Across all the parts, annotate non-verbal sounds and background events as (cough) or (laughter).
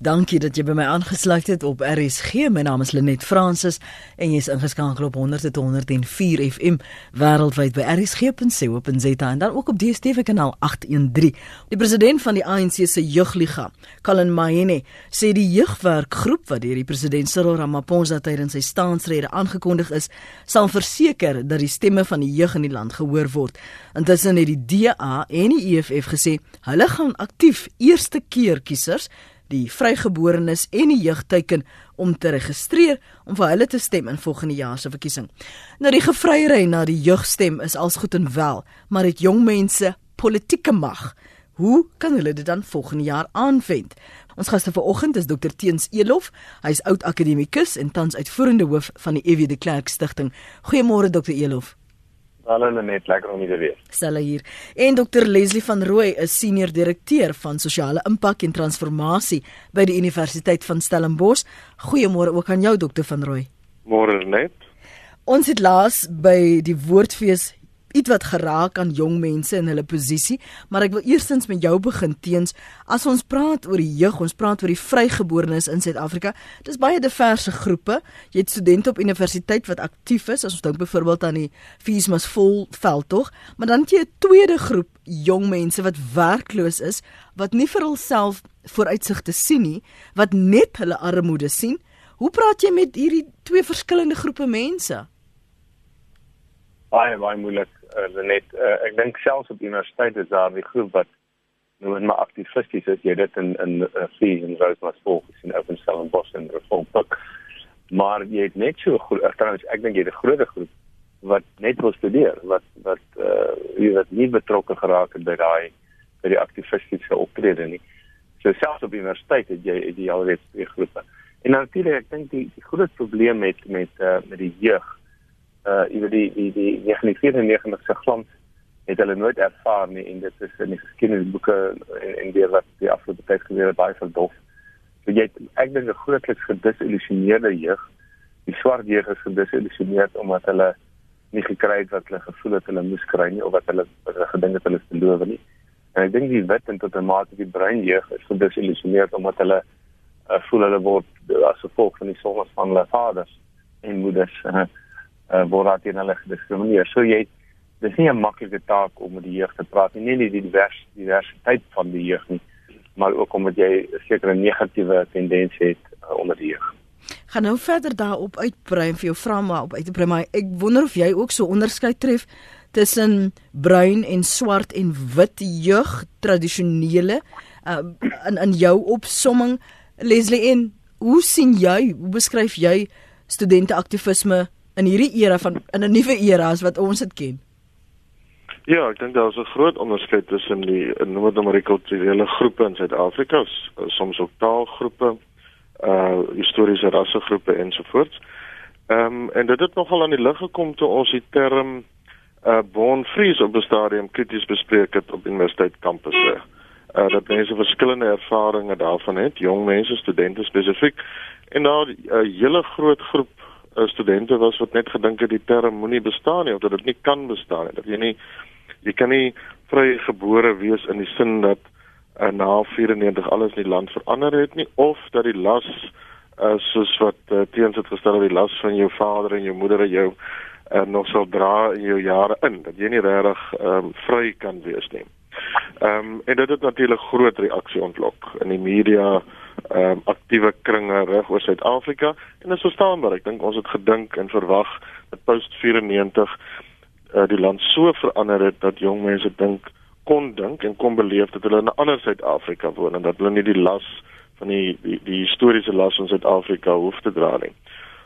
Dankie dat jy by my aangesluit het op RSG. My naam is Lenet Fransis en jy's ingeskakel op 100.104 FM wêreldwyd by rsg.co.za en dan ook op DStv kanaal 813. Die president van die ANC se jeugliga, Colin Maine, sê die jeugwerkgroep wat deur die president Cyril Ramaphosa tydens sy staansrede aangekondig is, sal verseker dat die stemme van die jeug in die land gehoor word. Intussen het die DA en die EFF gesê hulle gaan aktief eerste keer kiesers die vrygeborenes en die jeugteiken om te registreer om vir hulle te stem in volgende jaar se verkiesing. Nou die gevryery na die jeugstem is als goed en wel, maar dit jong mense politieke mag. Hoe kan hulle dit dan volgende jaar aanwend? Ons gaste vanoggend is Dr Teens Elof. Hy is oud akademikus en tans uitvoerende hoof van die EW de Klerk Stichting. Goeiemôre Dr Elof. Hallo net lekker om u te weer. Stel hier. En Dr Leslie van Rooi is senior direkteur van sosiale impak en transformasie by die Universiteit van Stellenbosch. Goeiemôre ook aan jou Dr van Rooi. Môre net. Ons het laas by die woordfees iets wat geraak aan jong mense in hulle posisie, maar ek wil eerstens met jou begin teens as ons praat oor die jeug, ons praat oor die vrygeborenes in Suid-Afrika. Dis baie diverse groepe. Jy het studente op universiteit wat aktief is, as ons dink byvoorbeeld aan die Feesmas vol veldtog, maar dan het jy 'n tweede groep jong mense wat werkloos is, wat nie vir hulself vooruitsigte sien nie, wat net hulle armoede sien. Hoe praat jy met hierdie twee verskillende groepe mense? Baie baie moeilik uh, net uh, ek dink selfs op universiteit is daar die groep wat nou net maar aktivisties is. Jy dit in in uh, fees en Rosemas volk in Open Cell en Boston Reform maar jy het net so trouens ek dink jy het 'n groot groep wat net wil studeer wat wat uh, jy wat nie betrokke geraak het by daai by die aktivistiese optrede nie. So selfs op universiteit het jy jy alreeds twee groepe. En natuurlik ek dink die, die groot probleem met met uh, met die jeug uh weet die die die 1994 se glans het hulle nooit ervaar nie en dit is in die geskiedenisboeke en en weer wat die afgelope tyd gebeur het baie verdof. So jy het, ek dink 'n grootliks gedisillusioneerde jeug. Die swart jeug is gedisillusioneerd omdat hulle nie gekry het wat hulle gevoel het hulle moes kry nie of wat hulle gedink het hulle is beloof nie. En ek dink die wit en tot 'n mate die bruin jeug is gedisillusioneerd omdat hulle uh, voel hulle word as gevolg van die sondes van hulle vaders en moeders uh, uh, word daar teen hulle gediskrimineer. So jy dis nie 'n maklike taak om met die jeug te praat nie, nie net die divers diversiteit van die jeug nie, maar ook omdat jy 'n sekere negatiewe tendens het uh, onder die jeug. Gaan nou verder daarop uitbrei vir jou vra maar op uitbrei maar ek wonder of jy ook so onderskeid tref tussen bruin en swart en wit jeug tradisionele uh, in in jou opsomming Leslie en hoe sien jy hoe beskryf jy studente aktivisme in hierdie era van in 'n nuwe era as wat ons dit ken. Ja, ek dink daar is 'n groot onderskeid tussen die noord-Amerikaanse groepe in Suid-Afrika, soms ook taalgroepe, uh historiese rassegroepe ensovoorts. Ehm um, en dit het nogal aan die lig gekom toe ons die term uh born free op 'n stadium krities bespreek het op universiteit kampusse. Uh dat mense verskillende ervarings daarvan het, jong mense, studente spesifiek en daar 'n uh, hele groot groep studente was wat net gedink het die term moenie bestaan nie of dat dit nie kan bestaan nie. Dat jy nie jy kan nie vrygebore wees in die sin dat uh, na 94 alles in die land verander het nie of dat die las uh, soos wat uh, teens het gestel die las van jou vader en jou moeder en jou uh, nog sal dra in jou jare in dat jy nie regtig um, vry kan wees nie. Ehm um, en dit het natuurlik groot reaksie ontlok in die media ehm um, aktiewe kringe reg oor Suid-Afrika en is verstaanbaar. Ek dink ons het gedink en verwag dat post 94 uh, die land so verander het dat jong mense dink kon dink en kon beleef dat hulle in 'n ander Suid-Afrika woon en dat hulle nie die las van die die, die historiese las van Suid-Afrika hoef te dra nie.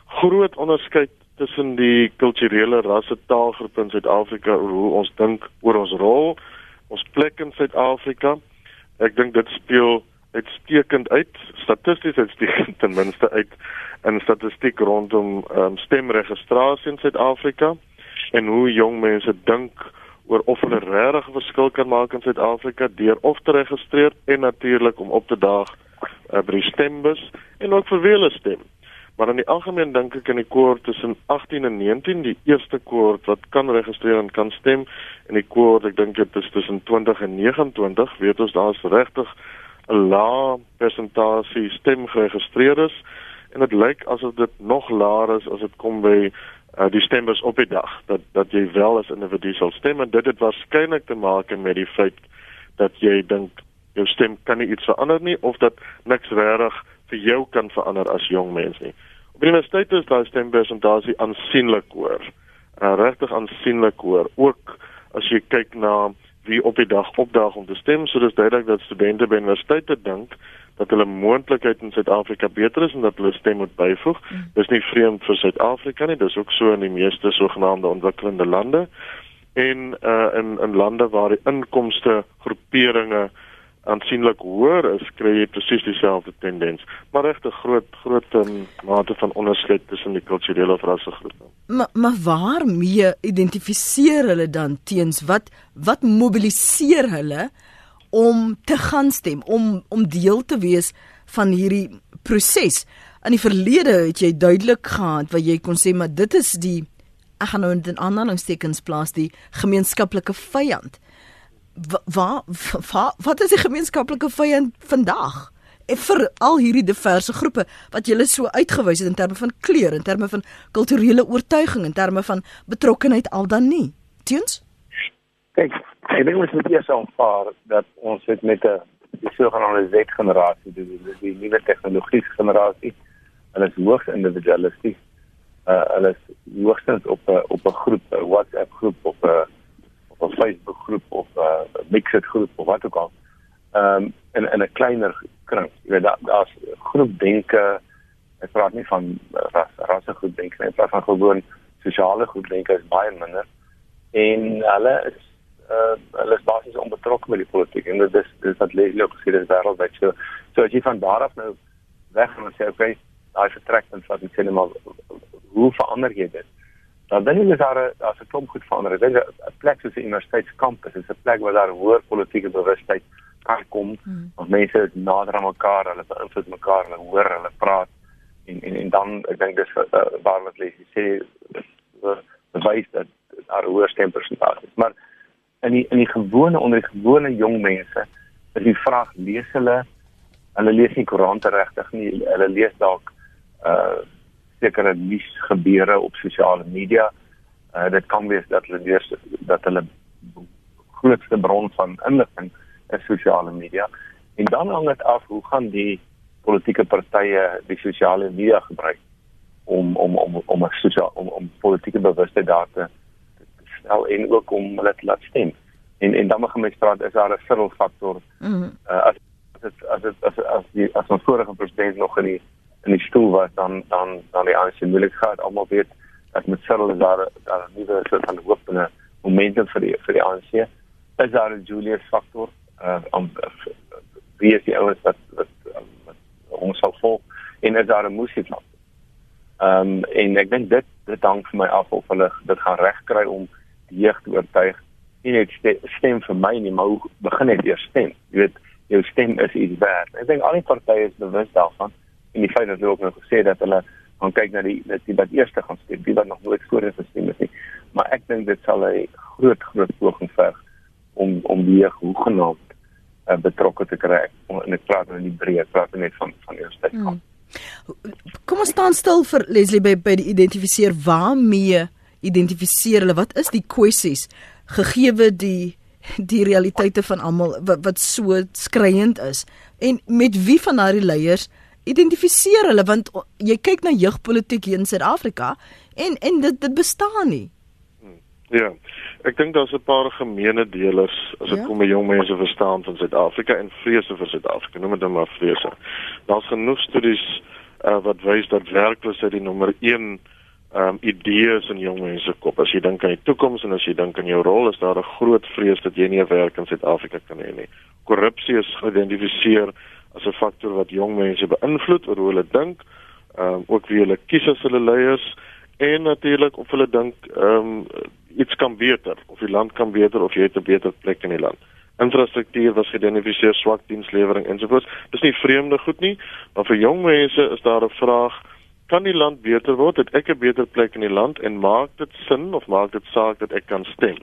Groot onderskeid tussen die kulturele rasse taalgroepe in Suid-Afrika oor hoe ons dink oor ons rol, ons plek in Suid-Afrika. Ek dink dit speel uitstekend uit, statisties uitstekend ten minste uit in statistiek rondom um, stemregistrasie in Suid-Afrika en hoe jong mense dink oor of hulle regtig 'n verskil kan maak in Suid-Afrika deur of te registreer en natuurlik om op te daag uh, by die stembus en ook vir wie hulle stem. Maar in die algemeen dink ek in die koor tussen 18 en 19, die eerste koor wat kan registreer en kan stem en die koor ek dink dit is tussen 20 en 29, weet ons daar's regtig 'n lae persentasie stem geregistreer is en dit lyk asof dit nog laer is as dit kom by uh, die stemmers op die dag dat dat jy wel as individu sal stem en dit het waarskynlik te maak met die feit dat jy dink jou stem kan nie iets verander nie of dat niks regtig vir jou kan verander as jong mens nie. Op die universiteit is daai stempersentasie aansienlik hoër. Uh, regtig aansienlik hoër. Ook as jy kyk na wie op die dag opdaag om te stem, so dis duidelik dat studente by universiteite dink dat hulle moontlikheid in Suid-Afrika beter is en dat hulle stem moet byvoeg. Mm. Dis nie vreemd vir Suid-Afrika nie, dis ook so in die meeste sogenaamde ontwikkelende lande en uh in in lande waar die inkomste groeperinge aansienlik hoër is, kry jy presies dieselfde tendens. Maar regte groot groot um, mate van onderskeid tussen die kulturele of rassegroepe. Maar maar waarmee identifiseer hulle dan teens wat wat mobiliseer hulle om te gaan stem, om om deel te wees van hierdie proses? In die verlede het jy duidelik gehad wat jy kon sê, maar dit is die ek gaan nou in aanhalingstekens plaas die gemeenskaplike vyand wat wat wat is die gemeenskaplike vyand vandag? En vir al hierdie diverse groepe wat jy so uitgewys het in terme van kleur, in terme van kulturele oortuiging, in terme van betrokkenheid al dan nie. Teens? Kyk, ek dink ons moet eers aanvaar dat ons het met 'n die sogenaamde Z-generasie, die, die, die nuwe tegnologie generasie, hulle is hoogs individualisties. Uh, hulle is hoogstens op 'n op 'n groep, WhatsApp groep of 'n of 'n Facebook groep of 'n uh, mixed groep of wat ook al. Ehm um, in in 'n kleiner kring. Jy weet daar daar's groep denke. Ek praat nie van ras rasse groep denke nie, ek praat van gewoon sosiale groep denke is baie minder. En hulle is uh hulle is basies onbetrokke by die politiek en dit is dis wat lees ook gesien is wêreldwyd. So so as jy van daar af nou weg gaan en sê okay, daai vertrekpunt wat ek sê net maar hoe verander jy dit? Dan dan is daar daar's 'n klomp goed verander. Ek dink 'n plek soos 'n universiteitskampus is 'n plek waar daar hoër politieke bewustheid kan kom. Hmm. Ons mense is nader aan mekaar, hulle beïnvloed mekaar, hulle hoor, hulle praat en en en dan ek dink dis uh, waar wat lees jy sê bewys dat daar hoër stempersentasies. Maar in die in die gewone onder die gewone jong mense is die vraag lees hulle hulle lees nie koerante regtig nie. Hulle lees dalk uh sekere nuus gebeure op sosiale media. Uh, dit kan wees dat hulle lees dat hulle grootste bron van inligting is sosiale media. En dan hang dit af hoe gaan die politieke partye die sosiale media gebruik om om om om 'n sosiaal om om politieke bewustheid daar te stel en ook om hulle te laat stem. En en dan mag mense praat is daar 'n subtle faktor. Mm -hmm. uh, as dit as dit as as die as ons vorige president nog in die in die stoel was dan dan dan die ANC moeilik gehad. Almal weet dat met Cyril is daar daar 'n nuwe soort van hoop en 'n momentum vir die vir die ANC is daar 'n Julius faktor uh om wie is die ouens wat wat, wat ons sal volg? En is daar 'n Musi faktor ehm um, en ek dink dit dit hang vir my af of hulle dit gaan regkry om die jeug te oortuig. Nie net stem vir my nie maar begin net eers stem. Jy weet jou stem is iets werd. Ek dink al die partye is bewus daarvan en die feit dat hulle ook nog gesê dat hulle gaan kyk na die dat die wat eerste gaan stem, die wat nog nooit voor gestem het nie. Maar ek dink dit sal 'n groot groot poging verg om om die hoegenaamd uh, betrokke te kry. En ek praat nou nie breed, praat net van van eerste kant. Hmm. Kom ons staan stil vir Leslie by by die identifiseer waarmee identifiseer hulle wat is die kwessies gegeewe die die realiteite van almal wat, wat so skreiend is en met wie van daardie leiers identifiseer hulle want jy kyk na jeugpolitiek hier in Suid-Afrika en en dit dit bestaan nie. Hmm. Ja. Ek dink daar's 'n paar gemeene delers as dit ja? kom by jong mense verstaan van Suid-Afrika en vrese vir Suid-Afrika. Noem dit dan maar vrese. Daar's genoeg studies uh, wat wys dat werkloosheid die nommer 1 um idees in jong mense kop. As jy dink aan die toekoms en as jy dink aan jou rol, is daar 'n groot vrees dat jy nie 'n werk in Suid-Afrika kan hê nie. Korrupsie is geïdentifiseer as 'n faktor wat jong mense beïnvloed oor hoe hulle dink, ehm um, ook wie hulle kies as hulle leiers en natuurlik of hulle dink ehm um, iets kan beter of die land kan beter of jy het 'n beter plek in die land. Infrastruktuur was geïdentifiseer swak dienslewering ensovoorts. Dis nie vreemde goed nie, maar vir jong mense is daar 'n vraag kan die land beter word? Het ek 'n beter plek in die land en maak dit sin of maak dit saak dat ek kan stem?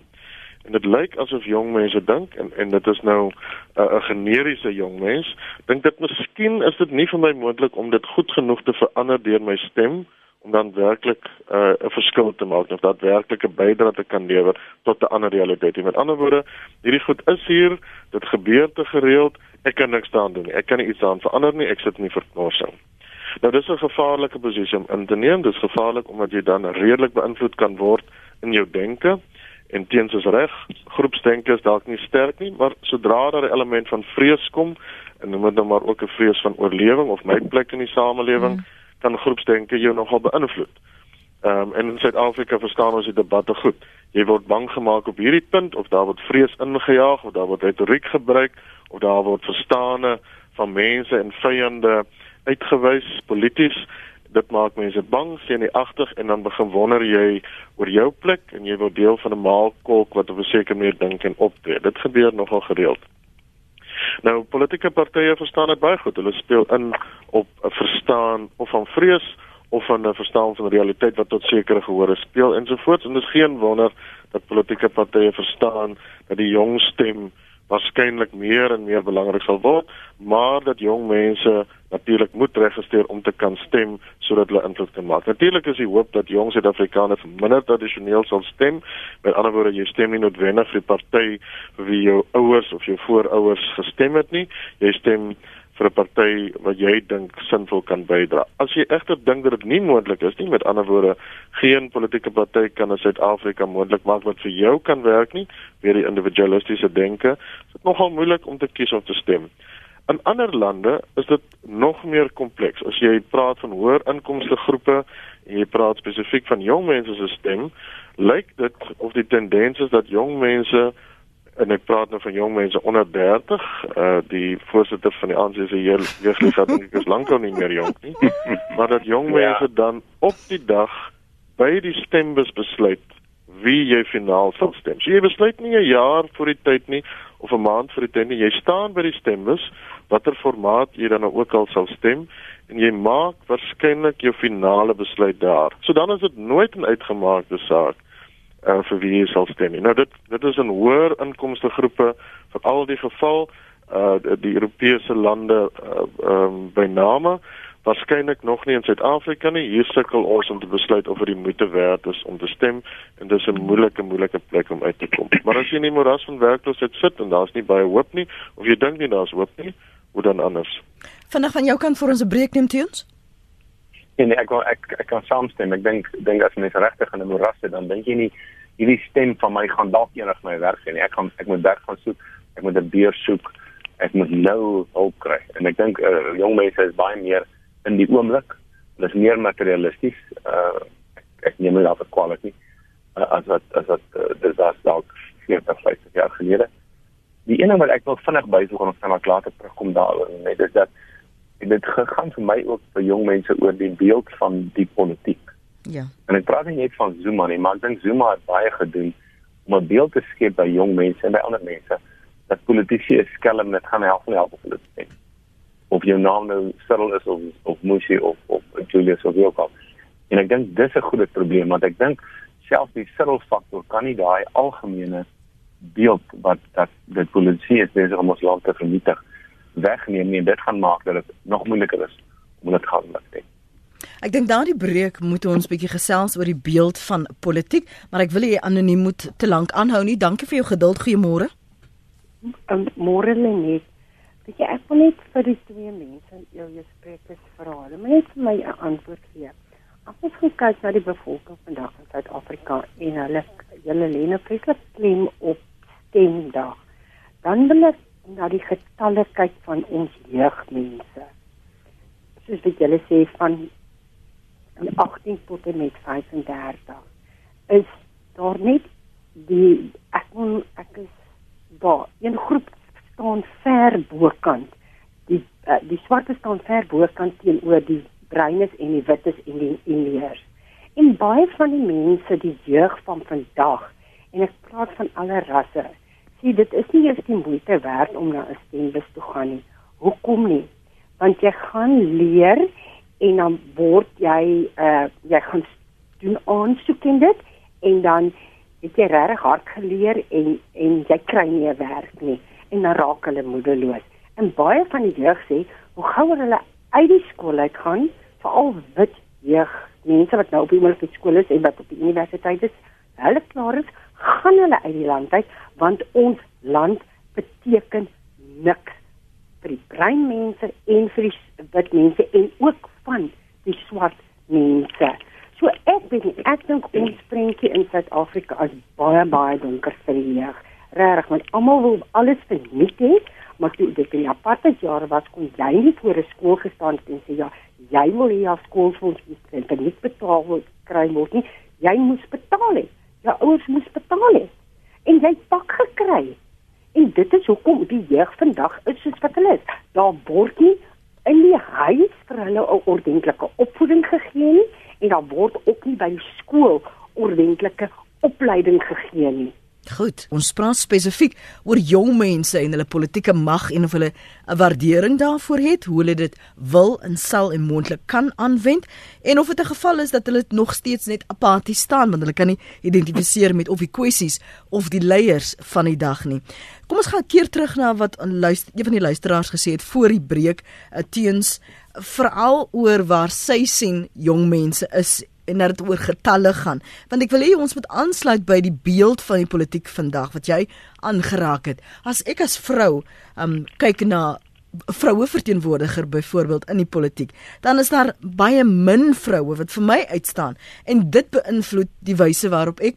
En dit lyk asof jong mense dink en en dit is nou 'n uh, generiese jong mens dink dit miskien is dit nie vir my moontlik om dit goed genoeg te verander deur my stem om dan werklik uh, 'n uh, verskil te maak of dat werklike bydrae te kan lewer tot 'n ander realiteit. Met ander woorde, hierdie goed is hier, dit gebeur te gereeld, ek kan niks daaraan doen nie. Ek kan nie iets daaraan verander nie, ek sit nie vir knorsing. Nou dis 'n gevaarlike posisie om in te neem. Dis gevaarlik omdat jy dan redelik beïnvloed kan word in jou denke en teens is reg. Groepsdenke is dalk nie sterk nie, maar sodra daar 'n element van vrees kom en noem dit nou maar ook 'n vrees van oorlewing of my plek in die samelewing, mm kan groepsdenke jou nogal beïnvloed. Ehm um, en in Suid-Afrika verstaan ons die debatte goed. Jy word bang gemaak op hierdie punt of daar word vrees ingejaag of daar word retoriek gebruik of daar word verstane van mense en vyande uitgewys polities. Dit maak mense bang, senuagtig en dan begin wonder jy oor jou plek en jy word deel van 'n maalkolk wat op 'n sekere manier dink en optree. Dit gebeur nogal gereeld. Nou politieke partye verstaan dit baie goed. Hulle speel in op 'n verstaan of van vrees of van 'n verstaan van realiteit wat tot sekere gehore speel ensovoorts en dis geen wonder dat politieke partye verstaan dat die jong stem waarskynlik meer en meer belangrik sal word, maar dat jong mense natuurlik moet registreer om te kan stem sodat hulle invloed kan maak. Natuurlik is die hoop dat jong Suid-Afrikaners minder tradisioneel sal stem. Met ander woorde, jy stem nie noodwendig vir 'n party vir wie jou ouers of jou voorouers gestem het nie. Jy stem vir 'n party wat jy dink sinvol kan bydra. As jy egter dink dat dit nie moontlik is nie, met ander woorde, geen politieke party kan in Suid-Afrika moontlik maak wat vir jou kan werk nie, weer die individualistiese denke, is dit nogal moeilik om te kies of te stem. In ander lande is dit nog meer kompleks. As jy praat van hoër inkomste groepe jy praat spesifiek van jong mense se stem, lyk dit of die tendens is dat jong mense en ek praat nou van jong mense onder 30 uh die voorsitter van die ANC se jeugliga dink ek is lankal nie meer jonk nie (laughs) maar dat jong ja. mense dan op die dag by die stembus besluit wie jy finaal sal stem. So jy besluit nie 'n jaar voor die tyd nie of 'n maand voor die tyd nie. Jy staan by die stembus watter formaat jy dan nou ook al sal stem en jy maak waarskynlik jou finale besluit daar. So dan is dit nooit 'n uitgemaakte saak uh, vir wie jy sal stem. Nou dit dit is 'n hoër inkomste groepe vir al die geval uh die Europese lande uh um, by name waarskynlik nog nie in Suid-Afrika nie. Hier sukkel ons om te besluit of dit die moeite werd is om te stem en dis 'n moeilike moeilike plek om uit te kom. Maar as jy in die moras van werkloosheid sit en daar's nie baie hoop nie of jy dink nie daar's hoop nie, hoe dan anders? Vanaand van jou kant vir ons 'n breek neem teens? Nee, nee, ek ek ek kan saamstem. Ek dink dink as mens regtig in 'n moras sit, dan dink jy nie hierdie stem van my gaan dalk eendag my werk sien. Ek gaan ek moet werk gaan soek. Ek moet 'n beer soek. Ek moet nou hulp kry. En ek dink uh, jong mense is baie meer in die oomblik. Hulle is meer materialisties. Uh ek, ek neem dit af as kwaliteit. Uh, as wat as wat uh, dis as dalk 40, 50 jaar gelede. Die ene wat ek wil vinnig byvoeg en ons kan maar later terugkom daaroor, net is dat dit gegaan vir my ook vir jong mense oor die beeld van die politiek. Ja. En ek praat nie net van Zuma nie, maar ek dink Zuma het baie gedoen om 'n beeld te skep by jong mense en by ander mense dat politici is skelm net gaan help nie help hulle sê. Of jou naam nou Cyril is of of Musi of of Julius of wie ook al. En ek dink dis 'n groot probleem want ek dink selfs die Cyril faktor kan nie daai algemene beeld wat dat dit politici is besig om ons land te vernietig wegneem nie en dit gaan maak dat dit nog moeiliker is om dit gaan doen. Ek dink daardie breek moet ons bietjie gesels oor die beeld van politiek, maar ek wil hê anoniem moet te lank aanhou nie. Dankie vir jou geduld. Goeiemôre. Um, môre lê net. Weet jy ek wil net vir die twee mense in jou gesprekke vra. Hulle moet net vir my 'n antwoord gee. As ons kyk na die bevolking vandag in Suid-Afrika en hulle hulle lê nou vreeslik klem op stemdag. Dan wil ek na die getalle kyk van ons jeugmense. Soos wat julle sê van 18 tot en met 35 is daar net die ek moet ek is daar een groep staan ver bokant die uh, die swarte staan ver bokant teenoor die bruines en die wites en die indiërs en baie van die mense die jeug van vandag en ek praat van alle rasse sê dit is nie eers die moeite werd om na 'n stembus te gaan nie. Hoekom nie? Want jy gaan leer en dan word jy uh jy gaan doen aansoek in dit en dan het jy regtig hard geleer en en jy kry nie 'n werk nie en dan raak hulle moedeloos. En baie van die jeug sê, hoe gouer hulle uit die skool uit gaan, veral wit jeug, mense wat nou op die universiteit is en wat op die universiteit is, hulle klaar is, gaan hulle uit die land uit want ons land beteken niks vir die bruin mense en vir die wit mense en ook van die swart mense. So ek weet ek dink ons prentjie in Suid-Afrika is baie baie donker vir die jeug. Regtig, want almal wil alles verniet hê, maar toe dit in die apartheid jare was kon jy nie voor 'n skool gestaan het en sê ja, jy wil hier af skoolfonds en dit nie betaal word kry word nie. Jy moes betaal hê. Jou ouers moes betaal hê. En jy pak gekry. En dit is hoekom die jeug vandag is soos wat hulle is. Daar word nie in die huis vir hulle 'n ordentlike opvoeding gegee nie en daar word ook nie by die skool ordentlike opleiding gegee nie. Goed, ons praat spesifiek oor jong mense en hulle politieke mag en of hulle 'n waardering daarvoor het, hoe hulle dit wil en sal en moontlik kan aanwend en of dit 'n geval is dat hulle nog steeds net apaties staan want hulle kan nie identifiseer met of die kwessies of die leiers van die dag nie. Kom ons gaan keer terug na wat 'n luister een van die luisteraars gesê het voor die breek uh, teens veral oor waar sy sien jong mense is en dat dit oor getalle gaan. Want ek wil hê ons moet aansluit by die beeld van die politiek vandag wat jy aangeraak het. As ek as vrou um kyk na vroue verteenwoordiger byvoorbeeld in die politiek dan is daar baie min vroue wat vir my uitstaan en dit beïnvloed die wyse waarop ek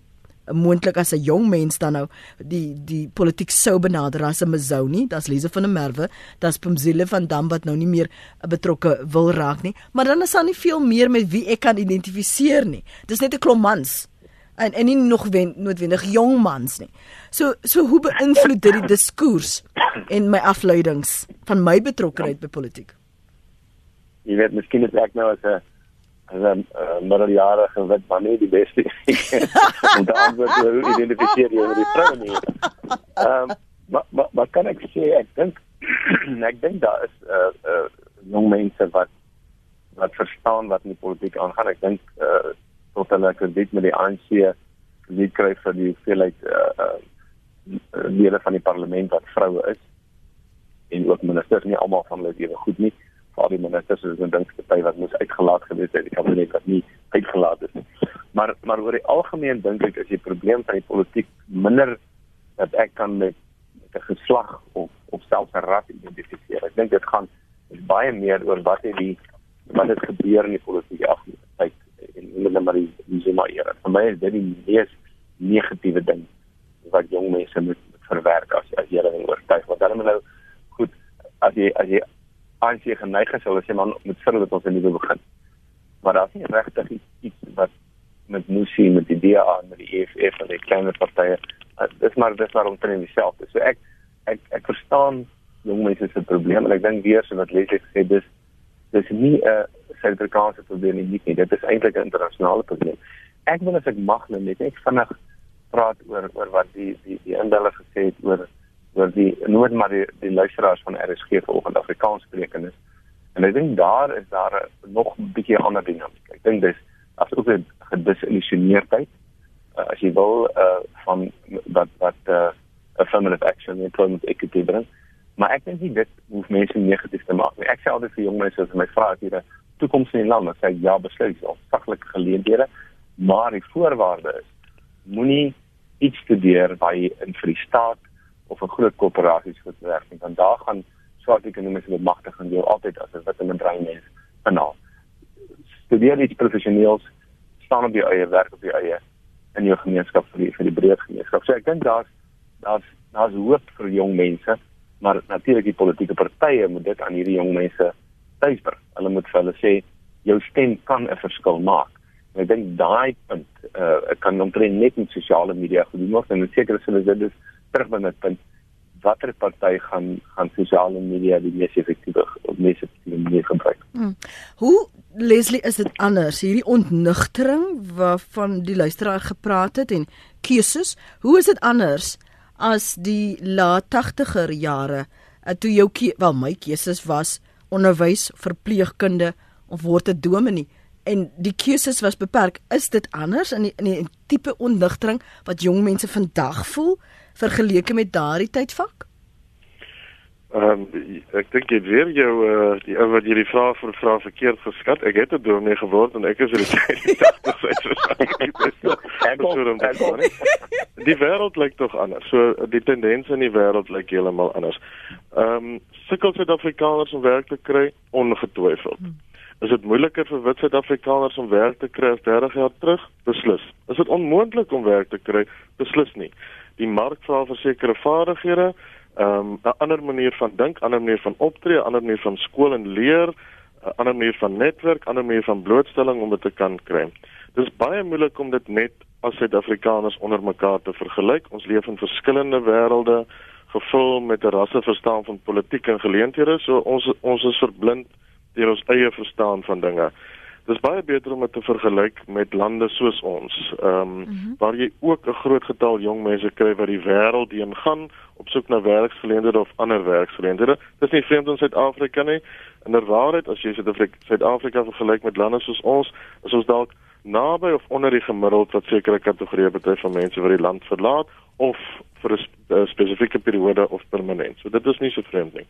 moontlik as 'n jong mens dan nou die die politiek sou benader as 'n Mazouni, dis Lise van der Merwe, dis Pumzile van Dam wat nou nie meer betrokke wil raak nie, maar dan is daar nie veel meer met wie ek kan identifiseer nie. Dis net 'n klomp mans en en nie nog wen, noodwendig jong mans nie. So so hoe beïnvloed dit die diskurs en my afleidings van my betrokkeheid by politiek? Jy weet miskien is ek nou as 'n 'n uh, middeljarige wit man nie die beste om te antwoord hoe identifiseer jy met die vroue nie. Ehm um, maar maar maar kan ek sê ek dink (clears throat) ek dink daar is uh, uh, jong mense wat wat verstaan wat in die politiek aangaan. Ek dink uh, tot hulle krediet met die ANC nie kry vir die hoeveelheid uh, uh, lede van die parlement wat vroue is en ook ministers nie almal van hulle is ewe goed nie al die ministers is 'n dinkparty wat moes uitgelaat gewees het, die kabinet wat nie uitgelaat is nie. Maar maar oor die algemeen dink ek is die probleem van die politiek minder dat ek kan met, met 'n geslag of of selfs 'n ras identifiseer. Ek dink dit gaan baie meer oor wat het die wat het gebeur in die politieke afgelope tyd en met maar die Zuma era. Vir my is dit die mees negatiewe ding wat jong mense moet verwerk as as jy hulle oortuig want hulle moet nou goed as jy as jy ANC geneig is hulle sê man moet vir hulle tot 'n nuwe begin. Maar daar's nie regtig iets wat met Musi met die DA en met die EFF en die kleiner partye uh, dis maar dis maar omtrent dieselfde. So ek ek ek verstaan jong mense se probleem en ek dink weer so wat Leslie gesê dis dis nie 'n Suid-Afrikaanse probleem nie, nie. Dit is eintlik 'n internasionale probleem. Ek wil as ek mag net net vinnig praat oor oor wat die die die indeller gesê het oor oor die nood maar die, die luisteraars van RSG vanoggend Afrikaans sprekendes. En ek dink daar is daar nog 'n bietjie ander dinamiek. Ek dink dis as ook 'n gedisillusioneerdheid uh, as jy wil uh, van wat wat uh, affirmative action en employment equity bring. Maar ek dink nie dit hoef mense negatief te maak nie. Ek sê altyd vir jong mense as my vra as jy 'n toekoms in die land het, sê ja, besluit jy al saklike geleenthede, maar die voorwaarde is moenie iets studeer waar jy in vir die staat of 'n groot korporasies goed werk nie want daar gaan swart ekonomiese bemagtiging jou altyd as 'n wit en 'n bruin mens inhaal. Studeer iets professioneels, staan op jou eie werk op jou eie in jou gemeenskap vir die vir die breë gemeenskap. So ek dink daar's daar's daar's hoop vir jong mense, maar natuurlik die politieke partye moet dit aan hierdie jong mense tuisbring. Hulle moet vir hulle sê jou stem kan 'n verskil maak. En ek dink daai punt uh ek kan omtrent net met sosiale media gedoen word en seker is hulle dit is terug by my punt watter party gaan gaan sosiale media die mees effektiewe of mees effektiewe manier gebruik. Hmm. Hoe Leslie is dit anders hierdie ontnugtering waarvan die luisteraar gepraat het en keuses, hoe is dit anders as die laat 80er jare uh, toe jou wel my keuses was onderwys, verpleegkunde of word 'n dominee en die keuses was beperk. Is dit anders in die in die tipe onligtering wat jong mense vandag voel vergeleke met daardie tydvak? Ehm um, ek dink jy weer jou uh, die ou wat hierdie vraag vir vra verkeerd geskat. Ek het 'n dominee geword en ek is in die (laughs) 80's. die wêreld lyk tog anders. So die tendens in die wêreld lyk heeltemal anders. Ehm um, sukkel Suid-Afrikaners om werk te kry ongetwyfeld. Is dit moeiliker vir wit Suid-Afrikaners om werk te kry as 30 jaar terug? Beslis. Is dit onmoontlik om werk te kry? Beslis nie. Die mark vra vir sekere vaardighede um, 'n ander manier van dink, ander manier van optree, ander manier van skool en leer, 'n ander manier van netwerk, ander manier van blootstelling om dit te kan kry. Dit is baie moeilik om dit net as Suid-Afrikaners onder mekaar te vergelyk. Ons leef in verskillende wêrelde gevul met 'n rasseverstaan van politiek en geleenthede, so ons ons is verblind deur ons eie verstaan van dinge. Dis baie beter om dit te vergelyk met lande soos ons, ehm um, mm -hmm. waar jy ook 'n groot getal jong mense kry wat die wêreld heen gaan op soek na werksgeleenthede of ander werksgeleenthede. Dis nie vreemd in Suid-Afrika nie. In der waarheid, as jy Suid-Afrika vergelyk met lande soos ons, is ons dalk naby of onder die gemiddeld wat sekere kategorieë betref van mense wat die land verlaat of vir 'n spesifieke periode of permanent. So dit is nie so vreemd nie.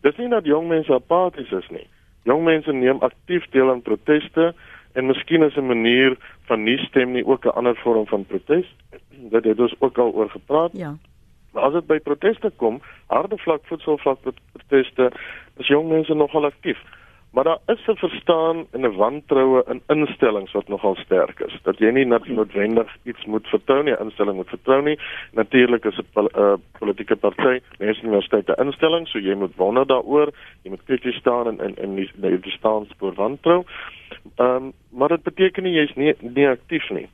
Dis nie dat jong mense apaties is nie. Jong mense neem aktief deel aan proteste en miskien is 'n manier van nie stem nie ook 'n ander vorm van protes. (clears throat) Dit het ons ook al oor gepraat. Ja. Maar as dit by proteste kom, harde vlak voedselvlak proteste, is jong mense nogal aktief. Maar daar is 'n verstaan en 'n wantroue in instellings wat nogal sterk is. Dat jy nie net noodwendig iets moet vertrou nie, 'n instelling moet vertrou nie. Natuurlik is 'n uh, eh, politieke party, mense universiteit 'n instelling, so jy moet wonder daaroor, jy moet krities staan en die, die, die staan spoor wantrou. Ehm um, maar dit beteken nie jy's nie nie aktief nie.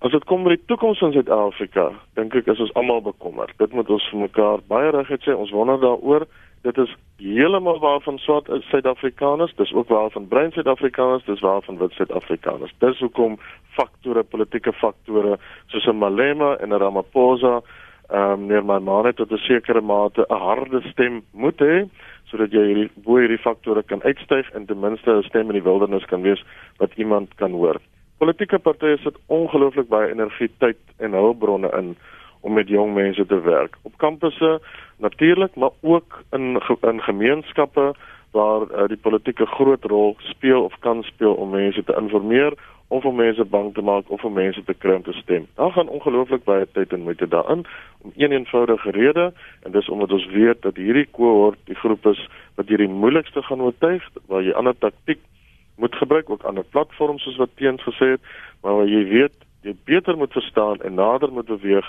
As dit kom by die toekoms van Suid-Afrika, dink ek is ons almal bekommerd. Dit moet ons vir mekaar baie reguit sê, ons wonder daaroor dit is heeltemal waarvan swart Suid-Afrikaners, dis ook waarvan bruin Suid-Afrikaners, dis waarvan wit Suid-Afrikaners. Dis hoekom faktore, politieke faktore soos 'n Malema en 'n Ramaphosa ehm um, neer my mane tot 'n sekere mate 'n harde stem moet hê sodat jy hierdie bo hierdie faktore kan uitstyg en ten minste 'n stem in die wildernis kan wees wat iemand kan hoor. Politieke partye sit ongelooflik baie energie, tyd en hulpbronne in om met jong mense te werk. Op kampusse natuurlik, maar ook in in gemeenskappe waar uh, die politieke groot rol speel of kan speel om mense te informeer of om mense bang te maak of om mense te kry om te stem. Daar gaan ongelooflik baie tyd en moeite daarin om een eenvoudige rede en dis omdat ons weet dat hierdie kohort die groep is wat hierdie moeilikste gaan oortuig waar jy ander taktik moet gebruik ook ander platforms soos wat teens gesê het, maar waar jy weet jy beter moet verstaan en nader moet beweeg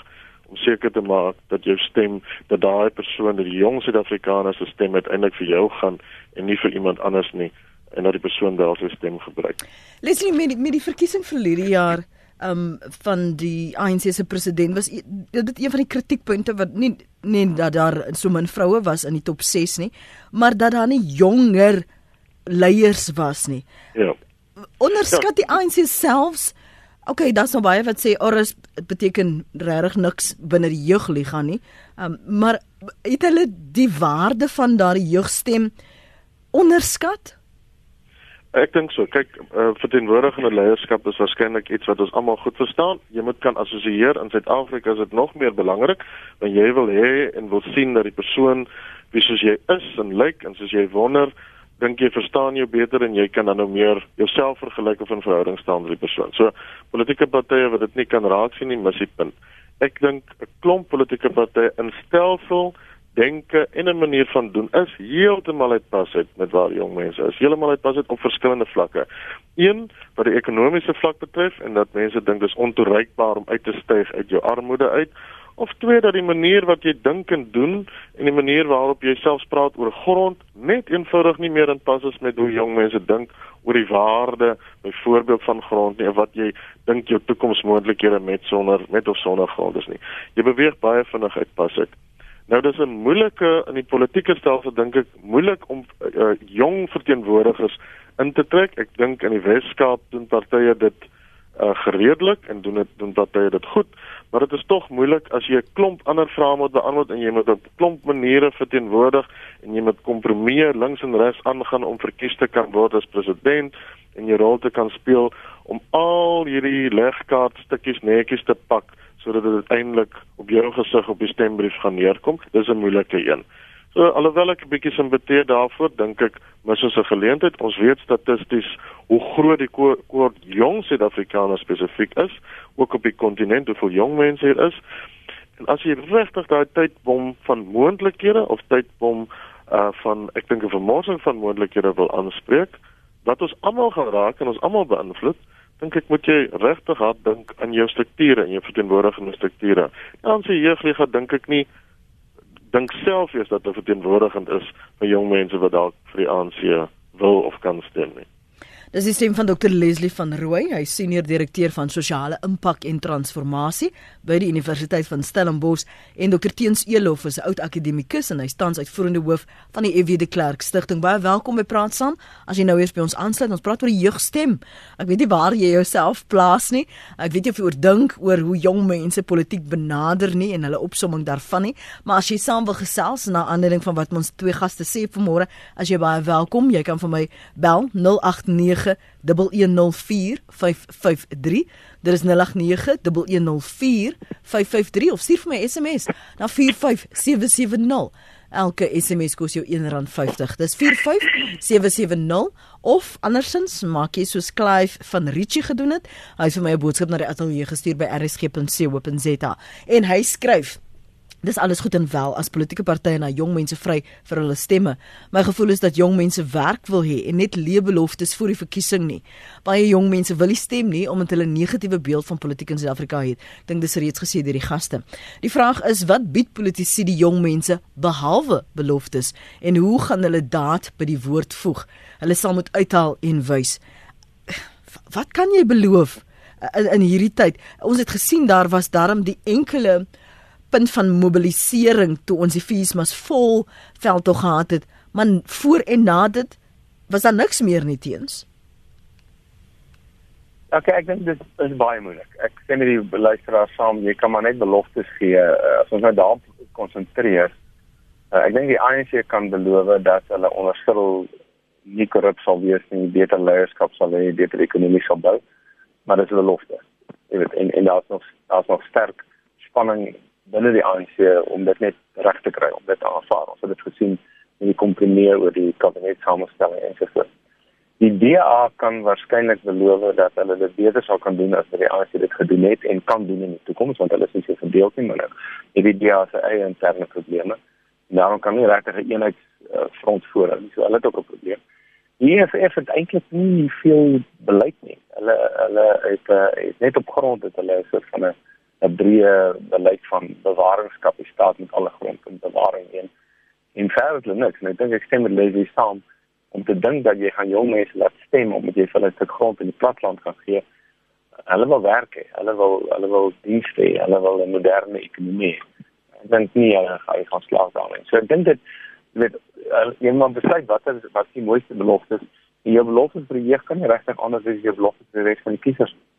om seker te maak dat jou stem dat daai persoon, die jong Suid-Afrikaner se stem uiteindelik vir jou gaan en nie vir iemand anders nie en dat die persoon wel sy stem gebruik. Leslie met die, met die verkiesing vir hierdie jaar um van die ANC se president was dit een van die kritiekpunte wat nie nie dat daar so min vroue was in die top 6 nie, maar dat daar nie jonger leiers was nie. Ja. Onderskat ja. die ANC selfs OK, daar's nou baie wat sê Oris beteken regtig niks binne die jeugliga nie. Um, maar het hulle die waarde van daardie jeugstem onderskat? Ek dink so. Kyk, uh, verteenwoordigende leierskap is waarskynlik iets wat ons almal goed verstaan. Jy moet kan assosieer in Suid-Afrika is dit nog meer belangrik want jy wil hê en wil sien dat die persoon wie soos jy is en lyk en soos jy wonder dink jy verstaan jou beter en jy kan dan nou meer jouself vergelyk of in verhouding staan met die persoon. So politieke partye wat dit nie kan raak sien nie, mis die punt. Ek dink 'n klomp politieke partye in stelsel denke en 'n manier van doen is heeltemal uitpas uit met waar jong mense is. Heeltemal uitpas uit op verskillende vlakke. Een wat die ekonomiese vlak betref en dat mense dink dis ontoereikbaar om uit te styg uit jou armoede uit of twee dat die manier wat jy dink en doen en die manier waarop jy selfs praat oor grond net eenvoudig nie meer in pas is met hoe jong mense dink oor die waarde byvoorbeeld van grond nie of wat jy dink jou toekomsmoontlikhede met sonder met of sonder grond is nie. Jy beweeg baie vinnig uit pas uit. Nou dis 'n moeilike in die politieke stelsel dink ek moeilik om uh, jong verteenwoordigers in te trek. Ek dink in die Weskaap doen partye dit uh, gereedelik en doen dit doen partye dit goed maar dit is tog moeilik as jy 'n klomp ander vrae moet beantwoord en jy moet op klomp maniere verteenwoordig en jy moet kompromieë links en regs aangaan om verkies te kan word as president en jou rol te kan speel om al hierdie legkaart stukkies netjies te pak sodat dit uiteindelik op jou gesig op die stembrief gaan neerkom. Dis 'n moeilike een. So alhoewel ek 'n bietjie simpeteer daarvoor, dink ek mis ons 'n geleentheid. Ons weet statisties hoe groot die koord jong Suid-Afrikaners spesifiek is, ook op die kontinent hoeveel jong mense hier is. En as jy regtig daai tydbom van moontlikhede of tydbom uh van ek dink 'n vermorsing van moontlikhede wil aanspreek, wat ons almal gaan raak en ons almal beïnvloed, dink ek moet jy regtig hard dink aan jou strukture en jou verteenwoordigende strukture. Dan sê jeugliga dink ek nie dink self eers dat dit verteenwoordigend is vir jong mense wat dalk vir die ANC wil of kan stem nie. Dis die stem van Dr Leslie van Rooi, hy senior direkteur van sosiale impak en transformasie by die Universiteit van Stellenbosch en Dr Teens Elof is 'n oud akademikus en hy staan as uitvoerende hoof van die FW de Klerk Stichting. Baie welkom by Praat saam. As jy nou eers by ons aansluit, ons praat oor die jeugstem. Ek weet nie waar jy jouself plaas nie. Ek weet jy oor dink oor hoe jong mense politiek benader nie en hulle opsomming daarvan nie, maar as jy saam wil gesels na aanleiding van wat ons twee gaste sê vanmôre, as jy baie welkom, jy kan vir my bel 089 0891104553. Dit is 0891104553 of stuur vir my SMS na 45770. Elke SMS kos jou R1.50. Dis 45770 of andersins maak jy soos Clive van Richie gedoen het. Hy het vir my 'n boodskap na die ateljee gestuur by rsg.co.za en hy skryf Dis alles goed en wel as politieke partye na jong mense vry vir hulle stemme. My gevoel is dat jong mense werk wil hê en net leebeloftes vir die verkiesing nie. Baie jong mense wil nie stem nie omdat hulle 'n negatiewe beeld van politiek in Suid-Afrika het. Ek dink dis reeds gesê deur die gaste. Die vraag is wat bied politici die jong mense behalwe beloftes en hoe gaan hulle daad by die woord voeg? Hulle sal moet uithaal en wys. Wat kan jy beloof in, in hierdie tyd? Ons het gesien daar was darm die enkele punt van mobilisering toe ons die feesmas vol veld toe gehad het, maar voor en na dit was daar niks meer nie teens. Ok, ek dink dit is baie moeilik. Ek sê met die luisteraars saam, jy kan maar net beloftes gee uh, as ons nou daarop konsentreer. Uh, ek dink die ANC kan beloof dat hulle onderskil nie korrup sal wees nie, beter leierskap sal hê, beter ekonomie sal bou, maar dit is 'n belofte. Jy weet, en en daar's nog daar's nog sterk spanning binne die ANC om dit net reg te kry om dit te aanvaar. Ons het dit gesien in die kompromie oor die kabinetsamestelling en so voort. Die DA kan waarskynlik beloof dat hulle dit beter sal kan doen as wat die ANC dit gedoen het en kan doen in die toekoms want hulle is nie so verdeel nie, maar nou die DA se eie interne probleme. Daarom kan nie regtig 'n eenheidsfront uh, voorhou nie. So hulle het ook 'n probleem. Die EFF het eintlik nie veel beleid nie. Hulle hulle het, uh, het net op grond dat hulle soort van 'n 'n breë beleid van bewaringskapasiteit met alle grond en bewaring in en verder niks. En ek dink ek stem met Leslie saam om te dink dat jy gaan jong mense laat stem om met jy hulle te grond in die platland gaan gee. Hulle wil werk hê. Hulle wil hulle wil dienste hê. Hulle wil 'n moderne ekonomie. Ek dink nie hulle gaan gaan slaag daarin. So ek dink dit jy moet besluit wat is wat die mooiste beloftes is. Jou beloftes vir die jeug kan nie regtig anders wees as jou beloftes vir die res van die kiesers nie.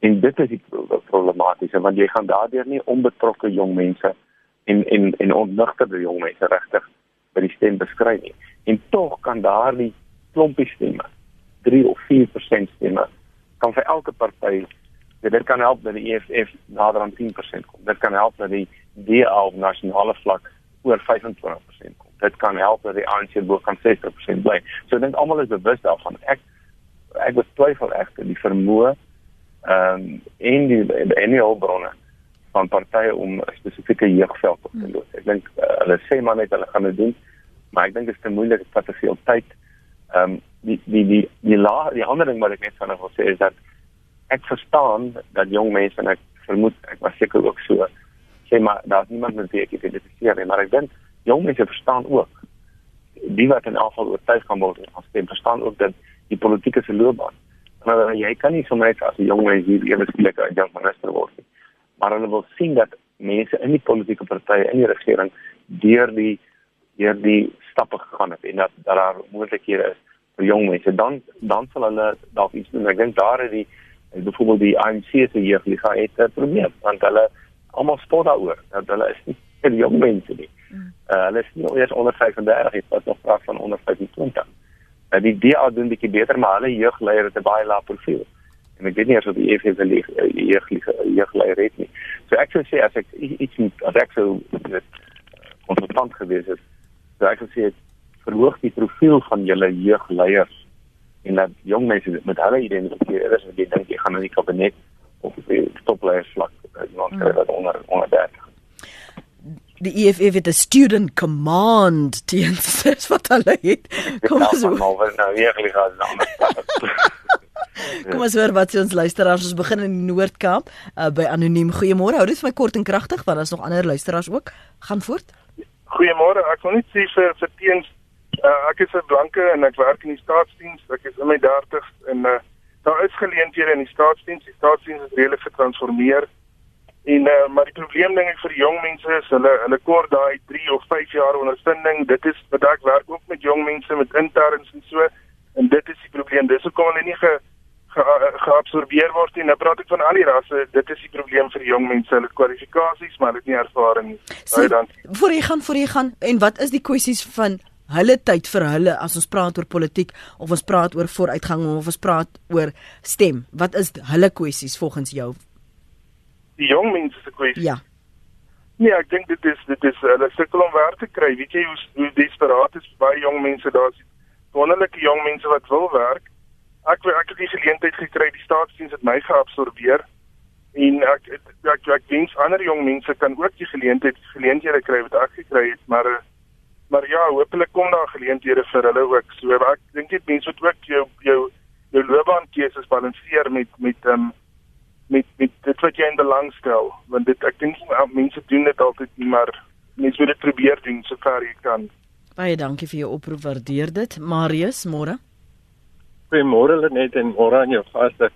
En dit is die problematiese want jy gaan daardeur nie onbetrokke jong mense en en en onnugterde jong mense regtig by die stem beskryf nie. En tog kan daardie klompie stemme 3 of 4% stemme kan vir elke party dit kan help dat die EFF nader aan 10% kom. Dit kan help dat die DA op nasionale vlak oor 25% kom. Dit kan help dat die ANC bo kan 60% bly. So ek dink almal is bewus daarvan. Ek ek betwyfel egter die vermoë ehm um, en die en die hulpbronne van partye om 'n spesifieke jeugveld op te los. Ek dink uh, hulle sê maar net hulle gaan dit doen, maar ek dink dit is te moeilik, dit vat te veel tyd. Ehm um, die die die die la die ander ding wat ek net van wil sê is dat ek verstaan dat jong mense en ek vermoed ek was seker ook so sê maar daar's niemand met wie ek identifiseer nie, maar ek dink jong mense verstaan ook die wat in afval oortuig kan word as jy verstaan ook dat die politieke se loopbaan Maar uh, jy kan nie sommer net as 'n jong mens hier ewe skielik 'n jong minister word nie. Maar hulle wil sien dat mense in die politieke partye in die regering deur die deur die stappe gegaan het en dat, dat daar moontlikhede is vir jong mense. Dan dan sal hulle dalk iets doen. Ek dink daar is die byvoorbeeld die ANC se jeugliga het 'n probleem want hulle almal spot daaroor dat hulle is nie (laughs) vir jong mense nie. Uh, hulle is nie eers onder 35 het wat nog praat van onder 25. Nou die DA doen bietjie beter maar hulle jeugleier het 'n baie lae profiel. En ek weet nie of die EFF wil jeugleier het nie. So ek sou sê as ek iets moet as ek sou dit konsultant gewees het, sou ek sê verhoog die profiel van julle jeugleiers en dat jong mense met hulle identifiseer is en jy dink jy gaan in die kabinet of die topleiers vlak nou skryf dat onder onder 30 die EFF het 'n student command (laughs) teens wat hulle het. Kom ons hoor. Nou, nou regtig as dan. Kom ons hoor wat ons luisteraars ons begin in die Noord-Kaap uh, by anoniem. Goeiemôre. Hou dit vir my kort en kragtig want daar's nog ander luisteraars ook. Gaan voort. Goeiemôre. Ek wil net sê vir vir teens uh, ek is 'n blanke en ek werk in die staatsdiens. Ek is in my 30s en uh, daar is geleenthede in die staatsdiens. Die staatsdiens is redelik getransformeer. En uh, maar die probleem ding ek vir jong mense is hulle hulle kort daai 3 of 5 jaar ondervinding. Dit is wat ek werk ook met jong mense met interns en so en dit is die probleem. Dis hoekom hulle nie ge, ge geabsorbeer word nie. Nou praat ek van al die rasse. Dit is die probleem vir die jong mense. Hulle kwalifikasies, maar hulle het nie ervaring nie. Baie dankie. Voor jy gaan, voor jy gaan en wat is die kwessies van hulle tyd vir hulle as ons praat oor politiek of ons praat oor vooruitgang of ons praat oor stem. Wat is hulle kwessies volgens jou? Die jong mense se kwessie. Ja. Nee, ek dink dit is dit is hulle sukkel om werk te kry. Weet jy hoe hoe desperaat is baie jong mense daar is. Wonderlike jong mense wat wil werk. Ek ek het die geleentheid gekry, die staatsdiens het my geabsorbeer en ek ek ek, ek dink ander jong mense kan ook die geleentheid geleenthede kry wat ek gekry het, maar maar ja, hopelik kom daar geleenthede vir hulle ook. So ek dink dit mense moet ook jou jou jou loopbaankeuses balanseer met met ehm um, met met dit wat jy in belang stel want dit ek dink mense doen dit altyd nie maar mense moet dit probeer doen sover jy kan. Baie dankie vir jou oproep waardeer dit. Marius môre? Goeiemôre net en môre aan jou gaste.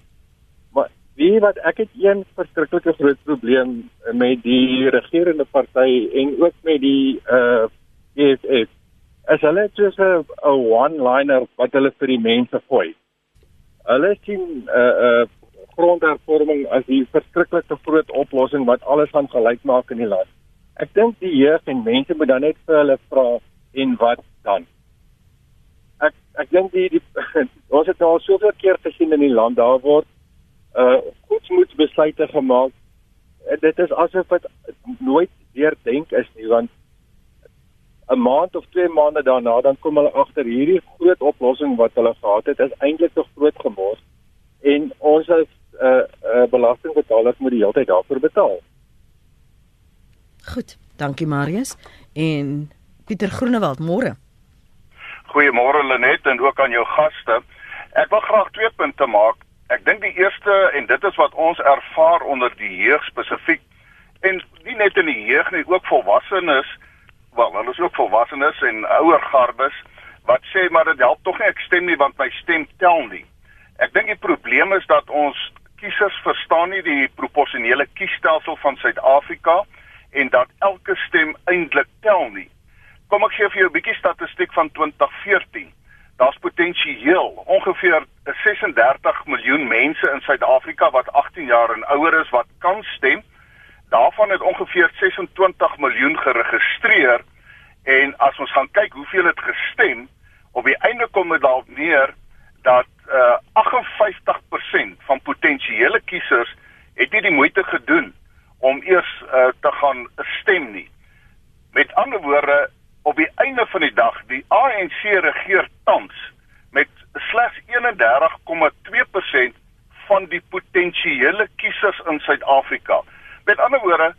Maar wie wat ek het een verskriklike groot probleem met die regerende party en ook met die uh EFF as hulle soos 'n one liner wat hulle vir die mense gooi. Hulle sien uh uh grondhervorming as die verskriklike groot oplossing wat alles gaan gelyk maak in die land. Ek dink die jeug en mense moet dan net vir hulle vra en wat dan? Ek ek dink die, die (laughs) ons het al soveel keer gesien in die land daar word uh goedsmoedsbesluite gemaak. En dit is asof dit nooit weer denk is nie want 'n maand of 2 maande daarna dan kom hulle agter hierdie groot oplossing wat hulle gehad het is eintlik te groot gemors en ons as uh, uh belastingbetalers moet die hele tyd daarvoor betaal. Goed, dankie Marius en Pieter Groenewald môre. Goeiemôre Lenet en ook aan jou gaste. Ek wil graag twee punte maak. Ek dink die eerste en dit is wat ons ervaar onder die jeug spesifiek en nie net in die jeug nie, ook volwassenes, wel, hulle is ook volwassenes en ouer garbes wat sê maar dit help tog nie ek stem nie want my stem tel nie. Ek dink die probleem is dat ons kiesers verstaan nie die proporsionele kiesstelsel van Suid-Afrika en dat elke stem eintlik tel nie. Kom ek gee vir jou 'n bietjie statistiek van 2014. Daar's potensieel ongeveer 36 miljoen mense in Suid-Afrika wat 18 jaar en ouer is wat kan stem. Daarvan het ongeveer 26 miljoen geregistreer en as ons gaan kyk hoeveel het gestem, op die einde kom dit dalk neer dat uh, 58% van potensiële kiesers het nie die moeite gedoen om eers uh, te gaan stem nie. Met ander woorde, op die einde van die dag, die ANC regeer tans met slegs 31,2% van die potensiële kiesers in Suid-Afrika. Met ander woorde,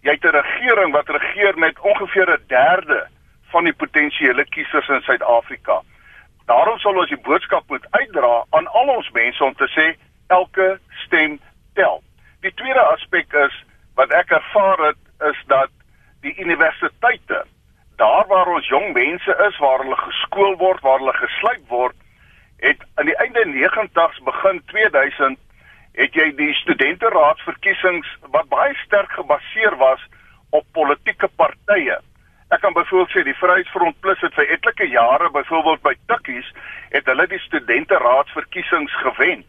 jy het 'n regering wat regeer met ongeveer 'n derde van die potensiële kiesers in Suid-Afrika. Daarom sal ons die boodskap moet uitdra aan al ons mense om te sê elke stem tel. Die tweede aspek is wat ek ervaar het is dat die universiteite daar waar ons jong mense is waar hulle geskool word, waar hulle gesluit word, het aan die einde 90's begin 2000 het jy die studenteraadsverkiesings wat baie sterk gebaseer was op politieke partye Ek kan byvoorbeeld sê die Vryheidsfront Plus het vir etlike jare byvoorbeeld by Tikkies het hulle die studente raadsverkiesings gewen.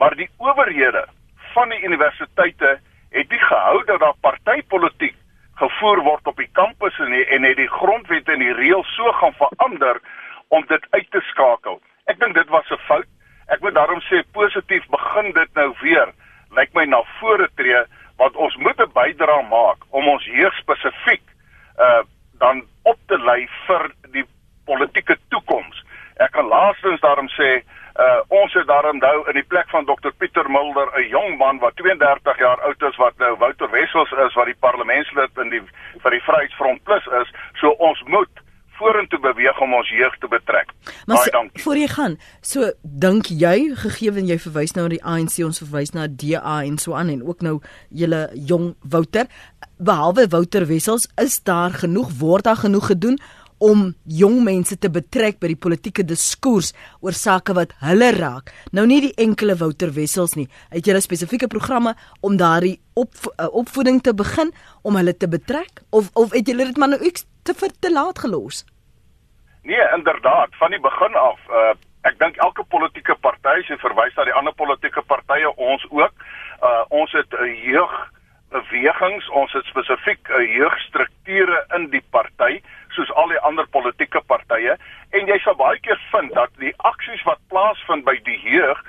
Maar die owerhede van die universiteite het nie gehou dat daar partytetiek gevoer word op die kampusse nie en het die grondwet en die reëls so gaan verander om dit uit te skakel. Ek dink dit was 'n fout. Ek moet daarom sê positief begin dit nou weer. Lyk my na vore tree want ons moet 'n bydrae maak om ons jeug spesifiek uh dan op te lei vir die politieke toekoms. Ek kan laastens daarom sê uh ons het daarom nou in die plek van Dr Pieter Mulder 'n jong man wat 32 jaar oud is wat nou Wouter Wessels is wat die parlementslid in die vir die Vryheidsfront Plus is. So ons moet vorentoe beweeg om ons jeug te betrek. Maar Baie voor jy gaan, so dink jy gegee en jy verwys nou na die ANC, ons verwys na DA en so aan en ook nou julle jong Wouter, behalwe Wouter Wessels, is daar genoeg word daar genoeg gedoen om jong mense te betrek by die politieke diskurs oor sake wat hulle raak. Nou nie die enkele Wouter Wessels nie. Het 'n spesifieke programme om daardie op, uh, opvoeding te begin om hulle te betrek of of het julle dit maar nou iets te vir te laat gelos? Nee, inderdaad, van die begin af. Uh, ek dink elke politieke party se verwys na die ander politieke partye, ons ook. Uh, ons het 'n jeug bewegings, ons het spesifiek 'n jeugstrukture in die party soos al die ander politieke partye en jy sal baie keer vind dat die aksies wat plaasvind by die jeug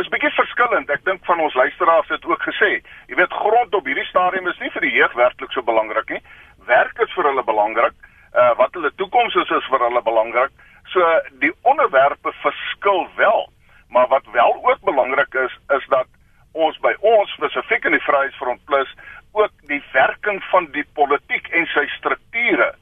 is bietjie verskillend. Ek dink van ons luisteraars het ook gesê, jy weet grond op hierdie stadium is nie vir die jeug werklik so belangrik nie. Werk is vir hulle belangrik. Uh wat hulle toekoms is is vir hulle belangrik. So die onderwerpe verskil wel. Maar wat wel ook belangrik is is dat ons by ons spesifiek in die Vryheidsfront Plus ook die werking van die politiek en sy strukture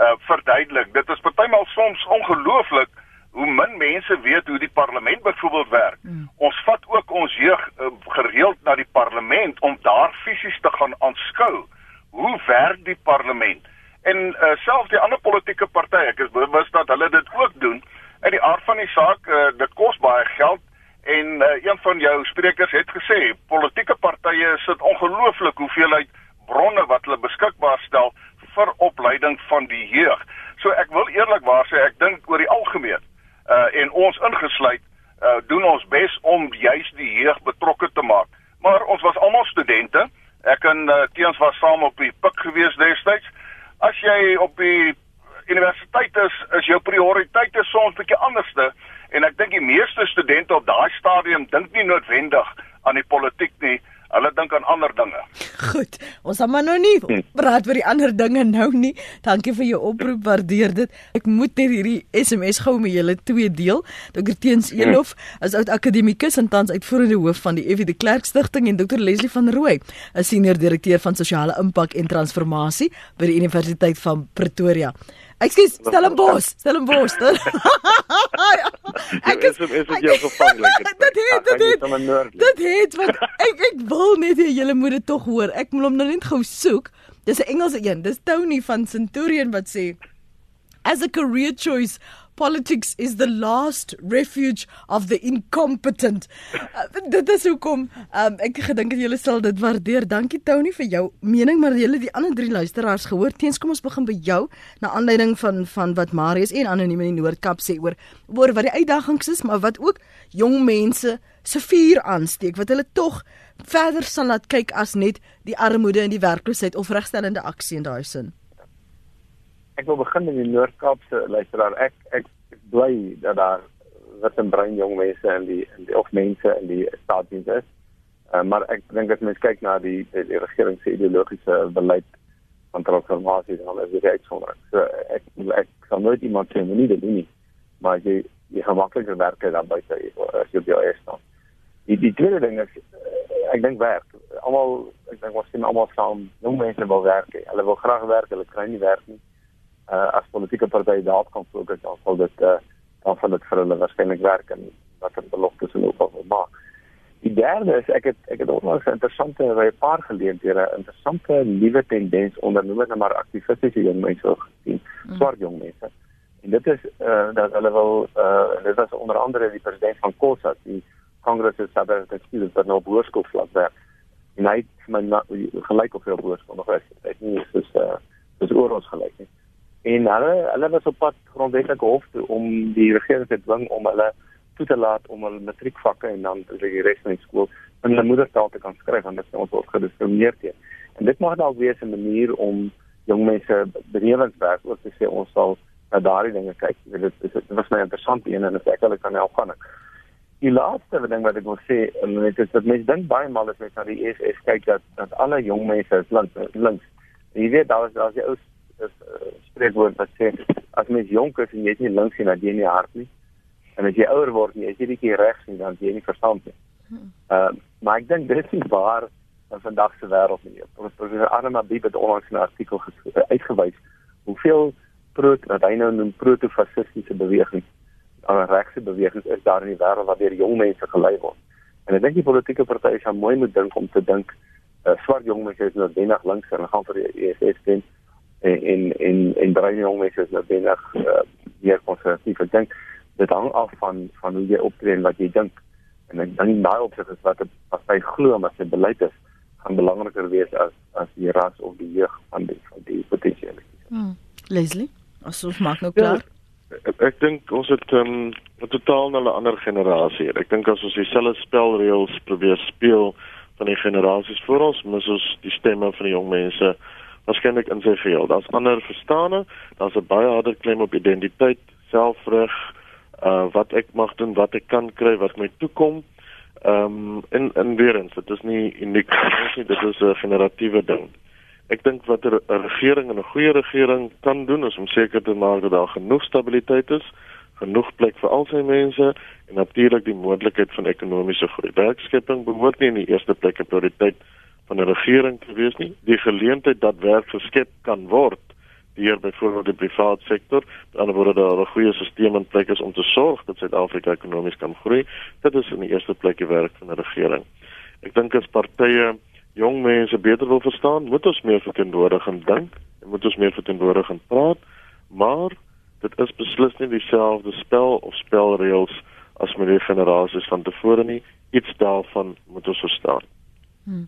uh verduidelik. Dit is partymal soms ongelooflik hoe min mense weet hoe die parlement byvoorbeeld werk. Mm. Ons vat ook ons jeug uh, gereeld na die parlement om daar fisies te gaan aanskou. Hoe werk die parlement? En uh selfs die ander politieke partye, ek is bewus dat hulle dit ook doen. In die aard van die saak, uh, dit kos baie geld en uh, een van jou sprekers het gesê politieke partye sit ongelooflik hoeveelheid bronne wat hulle beskikbaar stel vir opleiding van die jeug. So ek wil eerlikwaar sê ek dink oor die algemeen uh en ons ingesluit uh doen ons bes om juis die jeug betrokke te maak. Maar ons was almal studente. Ek en uh, teens was saam op die pik gewees destyds. As jy op die universiteit is, is jou prioriteite soms bietjie anderste en ek dink die meeste studente op daai stadium dink nie noodwendig aan die politiek nie. Hulle dink aan ander dinge. Goed. Ons gaan maar nou nie hm. praat oor die ander dinge nou nie. Dankie vir jou oproep, waardeer dit. Ek moet net hierdie SMS gou met julle twee deel. Dr. Teens hm. Elof as oud akademikus en tans uitvoerende hoof van die F.W. de Klerk Stichting en Dr. Leslie van Rooi, 'n senior direkteur van sosiale impak en transformasie by die Universiteit van Pretoria. Ekskuus, Stellenbosch, (laughs) Stellenbosch. (laughs) ek is is dit jou gevangelik. (laughs) Dit het dit het. Dit het want ek ek wil net hê julle moet dit tog hoor. Ek moet hom nou net gou soek. Dis 'n Engelse een. Dis Tony van Centurion wat sê as a career choice politics is the last refuge of the incompetent. Uh, dit is hoekom um, ek gedink het julle sal dit waardeer. Dankie Tony vir jou mening, maar julle die ander drie luisteraars gehoor. Teens kom ons begin by jou na aanleiding van van wat Marius en anoniem in die Noord-Kaap sê oor oor wat die uitdagings is, maar wat ook jong mense se vuur aansteek wat hulle tog verder sal laat kyk as net die armoede en die werkloosheid of regstellende aksie in daai sin ek wil begin met die Noord-Kaapse luisteraar. Ek ek dat daar wat 'n brein jong mense in die of mense in die staatsdiens is. Uh, maar ek dink as mens kyk na die die, regering beleid van transformasie dan is dit uitsonderlik. So ek ek nooit iemand sê moenie dit doen nie. Maar jy jy gemaklike werke dan buite as jy dan. Die die tweede ding is ek dink werk. Almal ek dink ons sien almal saam jong mense wil werk. Hulle wil graag werk, hulle kry nie werk nie uh, as politieke partye daarop kan fokus dan sal dit uh, dan sal dit vir hulle waarskynlik werk en wat hulle beloftes en ook wil maak. Die derde is ek het ek het onlangs 'n interessante by 'n paar geleenthede 'n interessante nuwe tendens onder noem net maar aktivistiese jong mense gesien, mm. swart jong mense. En dit is uh, dat hulle wil uh, dit was onder andere die president van COSA, die Congress of South African Students wat nou op hoërskoolvlak werk. En hy het my gelyk op veel hoërskool nog is. Dit nie is uh, dis oor ons gelyk nie en hulle hulle was op pad grondwetlike hof toe om die regering te dwing om hulle toe te laat om hulle matriekvakke en dan die res van die skool in hulle moedertaal te kan skryf want dit is ons ook gediskrimineer teen. En dit mag dalk wees 'n manier om jong mense benewenswerk ook te sê ons sal na daardie dinge kyk. Jy weet dit dit was my interessant een en ek hulle kan help gaan. Die laaste ding wat ek wil sê, en dit is dat mense dink baie mal as jy na die EFF kyk dat dat alle jong mense is links links. Jy weet daar is daar is die ou uh, spreekwoord wat sê as mens jonk is en jy is nie links nie, dan jy nie hart nie. En as jy ouer word, jy is jy nie regs nie, dan jy nie verstand nie. Ehm uh, maar ek dink dit is waar in vandag se wêreld nie. Professor Anna Bib het onlangs 'n artikel uitgewys hoeveel proto wat hy nou noem protofasistiese bewegings, al regse bewegings is daar in die wêreld waar deur jong mense gelei word. En ek dink die politieke partye sal mooi moet dink om te dink uh, swart jong mense is noodwendig links en gaan vir die EFF stem en en en en baie jong mense is noodwendig uh, meer konservatief. Ek dink dit hang af van van hoe jy optree en wat jy dink. En ek dink daai opsig is wat 'n party glo maar sy beleid is gaan belangriker wees as as die ras of die jeug van die van die potensiële. Hmm. Leslie, asof maak nou klaar. Ja, ek, ek dink ons het ehm, 'n um, totaal 'n ander generasie. Ek dink as ons dieselfde spelreëls probeer speel van die generasies voor ons, mis ons die stemme van die jong mense waarskynlik in sy geheel. Daar's ander verstande, daar's 'n baie harder klem op identiteit, selfreg, uh wat ek mag doen, wat ek kan kry, wat my toekom. Ehm um, en en weer eens, dit is nie uniek nie, dit is 'n generatiewe ding. Ek dink wat 'n regering en 'n goeie regering kan doen is om seker te maak dat daar genoeg stabiliteit is, genoeg plek vir al sy mense en natuurlik die moontlikheid van ekonomiese groei. Werkskepping behoort nie in die eerste plek 'n prioriteit van 'n regering te wees nie. Die geleentheid dat werk geskep kan word deur byvoorbeeld die private sektor, die ander word daar 'n goeie stelsel in plek is om te sorg dat Suid-Afrika ekonomies kan groei. Dit is in die eerste plek die werk van 'n regering. Ek dink as partye jong mense beter wil verstaan, moet ons meer verteenwoordig en dink en moet ons meer verteenwoordig en praat, maar dit is beslis nie dieselfde spel of spelreëls as met die generasies van tevore nie. Iets daarvan moet ons verstaan. Hmm.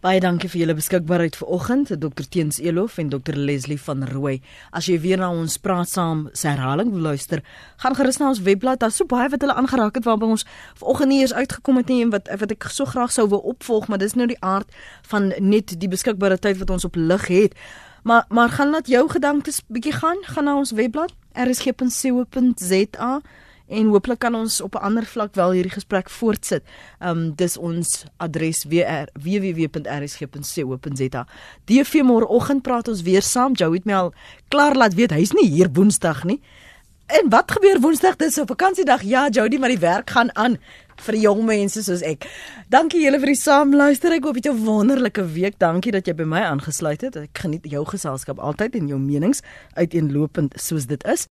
Baie dankie vir julle beskikbaarheid vanoggend, Dr Teens Elof en Dr Leslie van Rooi. As jy weer na ons praat saam se herhaling wil luister, gaan gerus na ons webblad. Daar's so baie wat hulle aangeraak het waarby ons vanoggend nie eens uitgekom het nie en wat wat ek so graag sou wou opvolg, maar dis nou die aard van net die beskikbare tyd wat ons op lig het. Maar maar gaan laat jou gedagtes bietjie gaan, gaan na ons webblad rsg.co.za en hooplik kan ons op 'n ander vlak wel hierdie gesprek voortsit. Um, dis ons adres www.rsg.co.za. Vir môreoggend praat ons weer saam. Jou het my al klaar laat weet hy's nie hier Woensdag nie. En wat gebeur Woensdag? Dis 'n vakansiedag. Ja, Jody, maar die werk gaan aan vir jong mense soos ek. Dankie julle vir die saamluister. Ek hoop jy het 'n wonderlike week. Dankie dat jy by my aangesluit het. Ek geniet jou geselskap altyd en jou menings uiteenlopend soos dit is.